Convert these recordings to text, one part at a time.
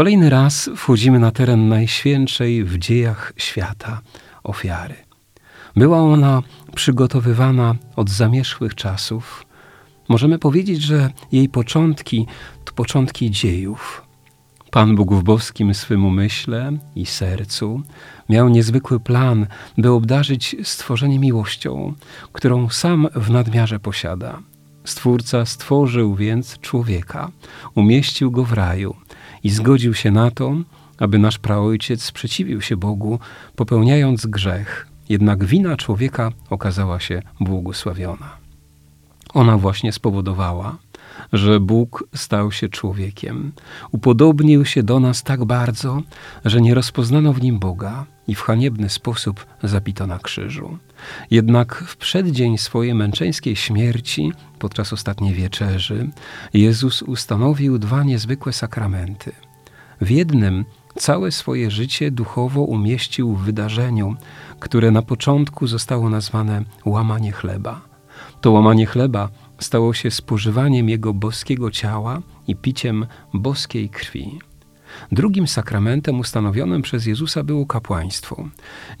Kolejny raz wchodzimy na teren najświętszej w dziejach świata ofiary. Była ona przygotowywana od zamierzchłych czasów. Możemy powiedzieć, że jej początki to początki dziejów. Pan Bóg w boskim swym umyśle i sercu miał niezwykły plan, by obdarzyć stworzenie miłością, którą sam w nadmiarze posiada. Stwórca stworzył więc człowieka, umieścił go w raju i zgodził się na to, aby nasz praojciec sprzeciwił się Bogu, popełniając grzech, jednak wina człowieka okazała się błogosławiona. Ona właśnie spowodowała, że Bóg stał się człowiekiem. Upodobnił się do nas tak bardzo, że nie rozpoznano w nim Boga i w haniebny sposób zabito na krzyżu. Jednak w przeddzień swojej męczeńskiej śmierci, podczas ostatniej wieczerzy, Jezus ustanowił dwa niezwykłe sakramenty. W jednym całe swoje życie duchowo umieścił w wydarzeniu, które na początku zostało nazwane łamanie chleba. To łamanie chleba stało się spożywaniem Jego boskiego ciała i piciem boskiej krwi. Drugim sakramentem ustanowionym przez Jezusa było kapłaństwo.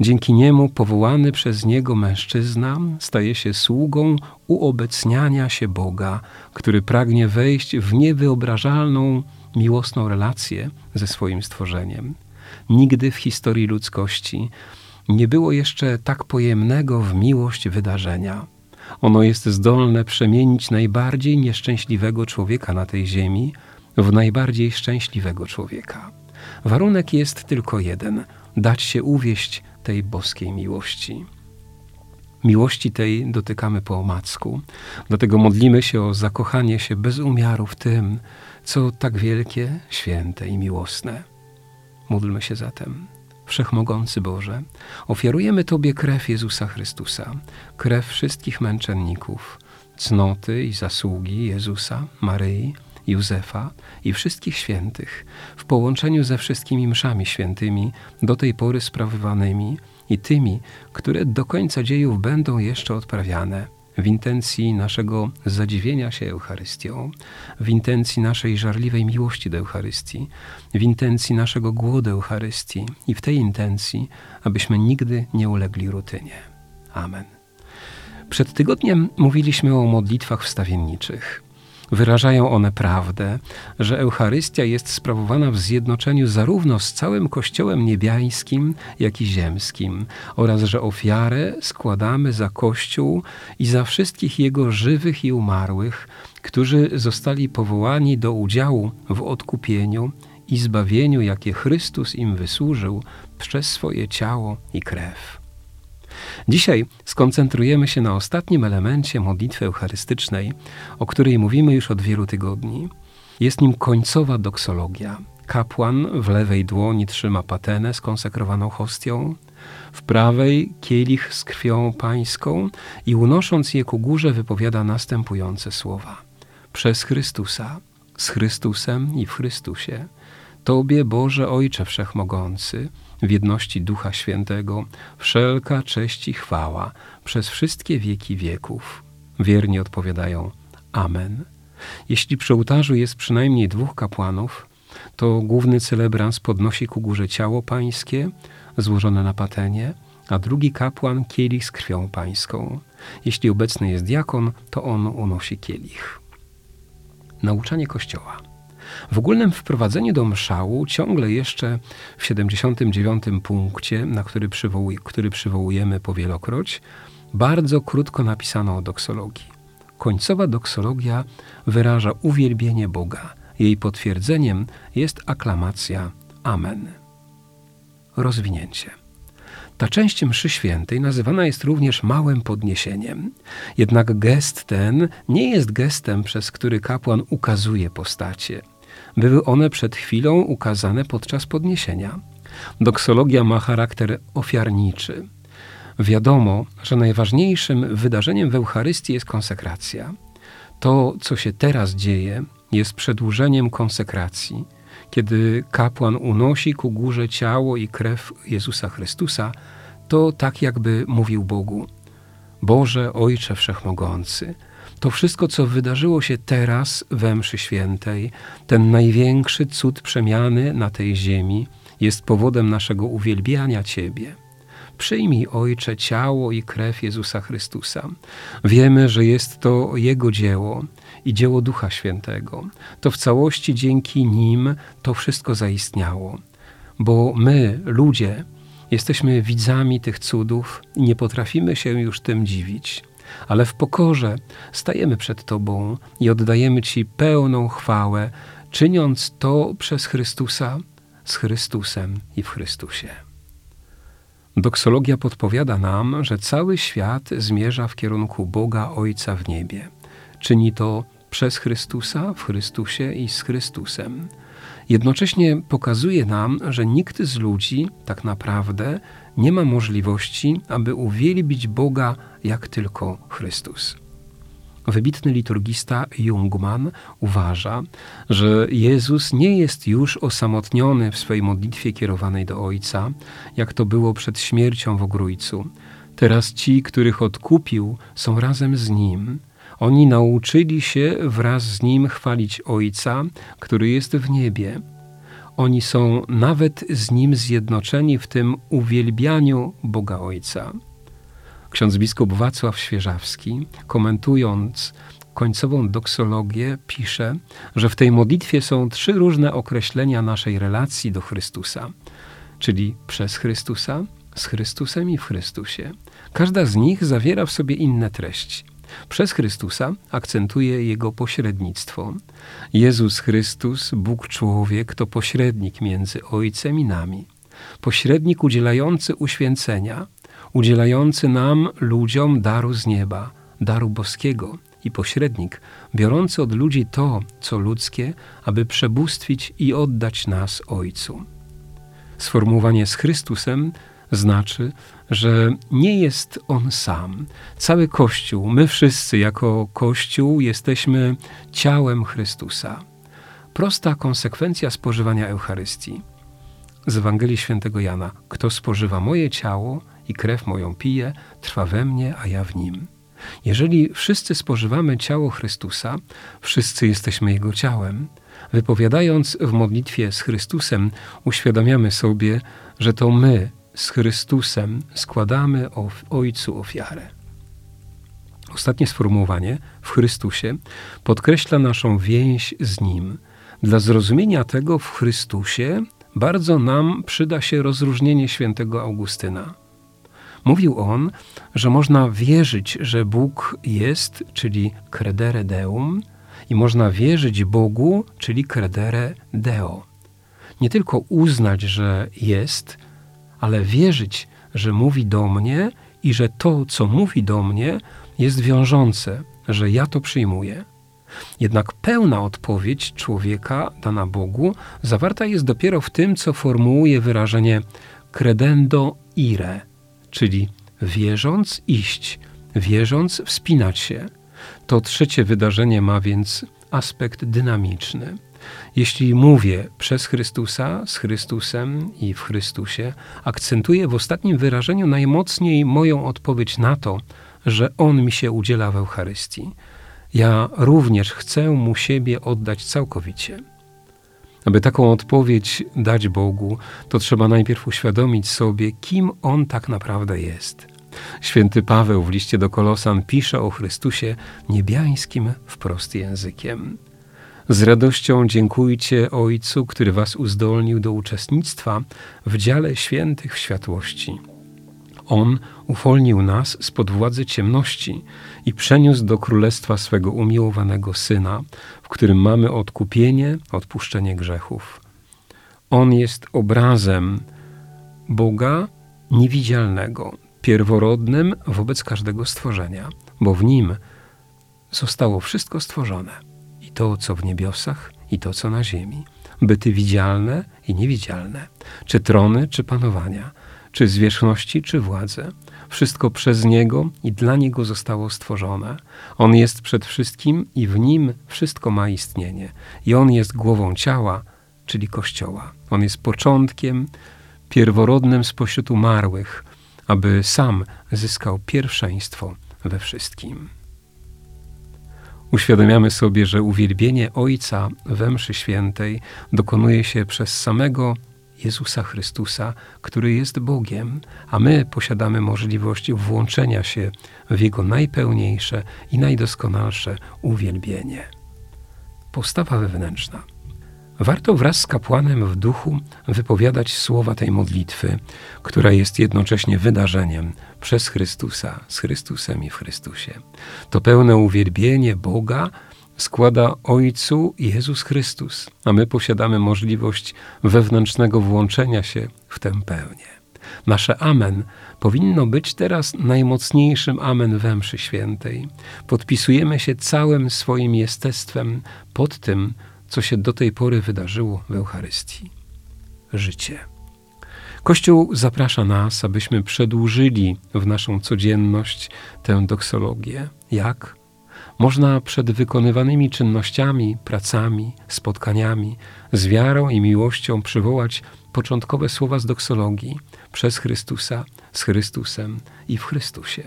Dzięki niemu powołany przez Niego mężczyzna staje się sługą uobecniania się Boga, który pragnie wejść w niewyobrażalną, miłosną relację ze swoim stworzeniem. Nigdy w historii ludzkości nie było jeszcze tak pojemnego w miłość wydarzenia. Ono jest zdolne przemienić najbardziej nieszczęśliwego człowieka na tej ziemi w najbardziej szczęśliwego człowieka. Warunek jest tylko jeden: dać się uwieść tej boskiej miłości. Miłości tej dotykamy po omacku, dlatego modlimy się o zakochanie się bez umiaru w tym, co tak wielkie, święte i miłosne. Módlmy się zatem. Wszechmogący Boże, ofiarujemy Tobie krew Jezusa Chrystusa, krew wszystkich męczenników, cnoty i zasługi Jezusa, Maryi, Józefa i wszystkich świętych, w połączeniu ze wszystkimi mszami świętymi, do tej pory sprawowanymi i tymi, które do końca dziejów będą jeszcze odprawiane w intencji naszego zadziwienia się Eucharystią, w intencji naszej żarliwej miłości do Eucharystii, w intencji naszego głodu Eucharystii i w tej intencji, abyśmy nigdy nie ulegli rutynie. Amen. Przed tygodniem mówiliśmy o modlitwach wstawienniczych. Wyrażają one prawdę, że Eucharystia jest sprawowana w zjednoczeniu zarówno z całym Kościołem niebiańskim, jak i ziemskim, oraz że ofiarę składamy za Kościół i za wszystkich jego żywych i umarłych, którzy zostali powołani do udziału w odkupieniu i zbawieniu, jakie Chrystus im wysłużył przez swoje ciało i krew. Dzisiaj skoncentrujemy się na ostatnim elemencie modlitwy eucharystycznej, o której mówimy już od wielu tygodni. Jest nim końcowa doksologia. Kapłan w lewej dłoni trzyma patenę z konsekrowaną hostią, w prawej kielich z krwią pańską i unosząc je ku górze wypowiada następujące słowa. Przez Chrystusa, z Chrystusem i w Chrystusie, Tobie, Boże Ojcze Wszechmogący, w jedności Ducha Świętego, wszelka cześć i chwała przez wszystkie wieki wieków. Wiernie odpowiadają Amen. Jeśli przy ołtarzu jest przynajmniej dwóch kapłanów, to główny celebrans podnosi ku górze ciało pańskie złożone na patenie, a drugi kapłan kielich z krwią pańską. Jeśli obecny jest diakon, to on unosi kielich. Nauczanie Kościoła. W ogólnym wprowadzeniu do mszału ciągle jeszcze w 79 punkcie, na który, przywołuj, który przywołujemy powielokroć, bardzo krótko napisano o doksologii. Końcowa doksologia wyraża uwielbienie Boga. Jej potwierdzeniem jest aklamacja Amen. Rozwinięcie. Ta część mszy świętej nazywana jest również małym podniesieniem. Jednak gest ten nie jest gestem, przez który kapłan ukazuje postacie. Były one przed chwilą ukazane podczas podniesienia. Doksologia ma charakter ofiarniczy. Wiadomo, że najważniejszym wydarzeniem w Eucharystii jest konsekracja. To, co się teraz dzieje, jest przedłużeniem konsekracji. Kiedy kapłan unosi ku górze ciało i krew Jezusa Chrystusa, to tak jakby mówił Bogu: Boże, Ojcze Wszechmogący, to wszystko, co wydarzyło się teraz we mszy świętej, ten największy cud przemiany na tej ziemi, jest powodem naszego uwielbiania Ciebie. Przyjmij, Ojcze, ciało i krew Jezusa Chrystusa. Wiemy, że jest to Jego dzieło i dzieło Ducha Świętego. To w całości dzięki Nim to wszystko zaistniało. Bo my, ludzie, jesteśmy widzami tych cudów i nie potrafimy się już tym dziwić. Ale w pokorze stajemy przed Tobą i oddajemy Ci pełną chwałę, czyniąc to przez Chrystusa, z Chrystusem i w Chrystusie. Doksologia podpowiada nam, że cały świat zmierza w kierunku Boga Ojca w niebie. Czyni to przez Chrystusa, w Chrystusie i z Chrystusem. Jednocześnie pokazuje nam, że nikt z ludzi tak naprawdę nie ma możliwości, aby uwielbić Boga jak tylko Chrystus. Wybitny liturgista Jungman uważa, że Jezus nie jest już osamotniony w swojej modlitwie kierowanej do Ojca, jak to było przed śmiercią w Ogrójcu. Teraz ci, których odkupił, są razem z Nim. Oni nauczyli się wraz z Nim chwalić Ojca, który jest w niebie. Oni są nawet z Nim zjednoczeni w tym uwielbianiu Boga Ojca. Ksiądz biskup Wacław Świeżawski, komentując końcową doksologię, pisze, że w tej modlitwie są trzy różne określenia naszej relacji do Chrystusa, czyli przez Chrystusa, z Chrystusem i w Chrystusie. Każda z nich zawiera w sobie inne treści. Przez Chrystusa akcentuje Jego pośrednictwo. Jezus Chrystus, Bóg człowiek, to pośrednik między Ojcem i nami. Pośrednik udzielający uświęcenia, udzielający nam, ludziom, daru z nieba, daru boskiego i pośrednik, biorący od ludzi to, co ludzkie, aby przebóstwić i oddać nas Ojcu. Sformułowanie z Chrystusem znaczy, że nie jest On sam. Cały Kościół, my wszyscy jako Kościół jesteśmy ciałem Chrystusa. Prosta konsekwencja spożywania Eucharystii. Z Ewangelii Świętego Jana: Kto spożywa moje ciało i krew moją pije, trwa we mnie, a ja w nim. Jeżeli wszyscy spożywamy ciało Chrystusa, wszyscy jesteśmy Jego ciałem. Wypowiadając w modlitwie z Chrystusem, uświadamiamy sobie, że to my z Chrystusem składamy Ojcu ofiarę. Ostatnie sformułowanie w Chrystusie podkreśla naszą więź z Nim. Dla zrozumienia tego w Chrystusie bardzo nam przyda się rozróżnienie świętego Augustyna. Mówił on, że można wierzyć, że Bóg jest, czyli credere deum, i można wierzyć Bogu, czyli credere deo. Nie tylko uznać, że jest, ale wierzyć, że mówi do mnie i że to, co mówi do mnie, jest wiążące, że ja to przyjmuję. Jednak pełna odpowiedź człowieka dana Bogu zawarta jest dopiero w tym, co formułuje wyrażenie credendo ire, czyli wierząc iść, wierząc wspinać się. To trzecie wydarzenie ma więc aspekt dynamiczny. Jeśli mówię przez Chrystusa, z Chrystusem i w Chrystusie, akcentuję w ostatnim wyrażeniu najmocniej moją odpowiedź na to, że On mi się udziela w Eucharystii. Ja również chcę Mu siebie oddać całkowicie. Aby taką odpowiedź dać Bogu, to trzeba najpierw uświadomić sobie, kim On tak naprawdę jest. Święty Paweł w liście do Kolosan pisze o Chrystusie niebiańskim wprost językiem. Z radością dziękujcie Ojcu, który was uzdolnił do uczestnictwa w dziale świętych w światłości. On uwolnił nas spod władzy ciemności i przeniósł do królestwa swego umiłowanego Syna, w którym mamy odkupienie, odpuszczenie grzechów. On jest obrazem Boga niewidzialnego, pierworodnym wobec każdego stworzenia, bo w nim zostało wszystko stworzone i to, co w niebiosach, i to, co na ziemi, byty widzialne i niewidzialne, czy trony, czy panowania, czy zwierzchności, czy władze. Wszystko przez Niego i dla Niego zostało stworzone. On jest przed wszystkim i w Nim wszystko ma istnienie. I On jest głową ciała, czyli Kościoła. On jest początkiem, pierworodnym spośród umarłych, aby sam zyskał pierwszeństwo we wszystkim. Uświadamiamy sobie, że uwielbienie Ojca we mszy świętej dokonuje się przez samego Jezusa Chrystusa, który jest Bogiem, a my posiadamy możliwość włączenia się w Jego najpełniejsze i najdoskonalsze uwielbienie. Postawa wewnętrzna. Warto wraz z kapłanem w duchu wypowiadać słowa tej modlitwy, która jest jednocześnie wydarzeniem przez Chrystusa, z Chrystusem i w Chrystusie. To pełne uwielbienie Boga składa Ojcu Jezus Chrystus, a my posiadamy możliwość wewnętrznego włączenia się w tę pełnię. Nasze Amen powinno być teraz najmocniejszym Amen we mszy świętej. Podpisujemy się całym swoim jestestwem pod tym, co się do tej pory wydarzyło w Eucharystii. Życie. Kościół zaprasza nas, abyśmy przedłużyli w naszą codzienność tę doksologię. Jak? Można przed wykonywanymi czynnościami, pracami, spotkaniami, z wiarą i miłością przywołać początkowe słowa z doksologii przez Chrystusa, z Chrystusem i w Chrystusie.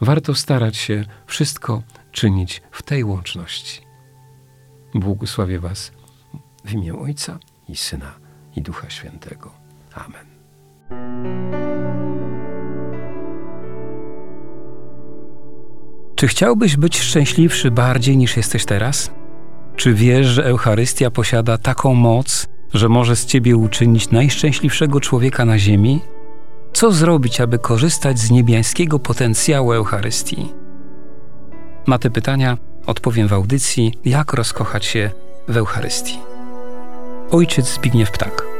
Warto starać się wszystko czynić w tej łączności. Błogosławię Was w imię Ojca i Syna i Ducha Świętego. Amen. Czy chciałbyś być szczęśliwszy bardziej niż jesteś teraz? Czy wiesz, że Eucharystia posiada taką moc, że może z ciebie uczynić najszczęśliwszego człowieka na ziemi? Co zrobić, aby korzystać z niebiańskiego potencjału Eucharystii? Na te pytania odpowiem w audycji Jak rozkochać się w Eucharystii. Ojciec Zbigniew Ptak.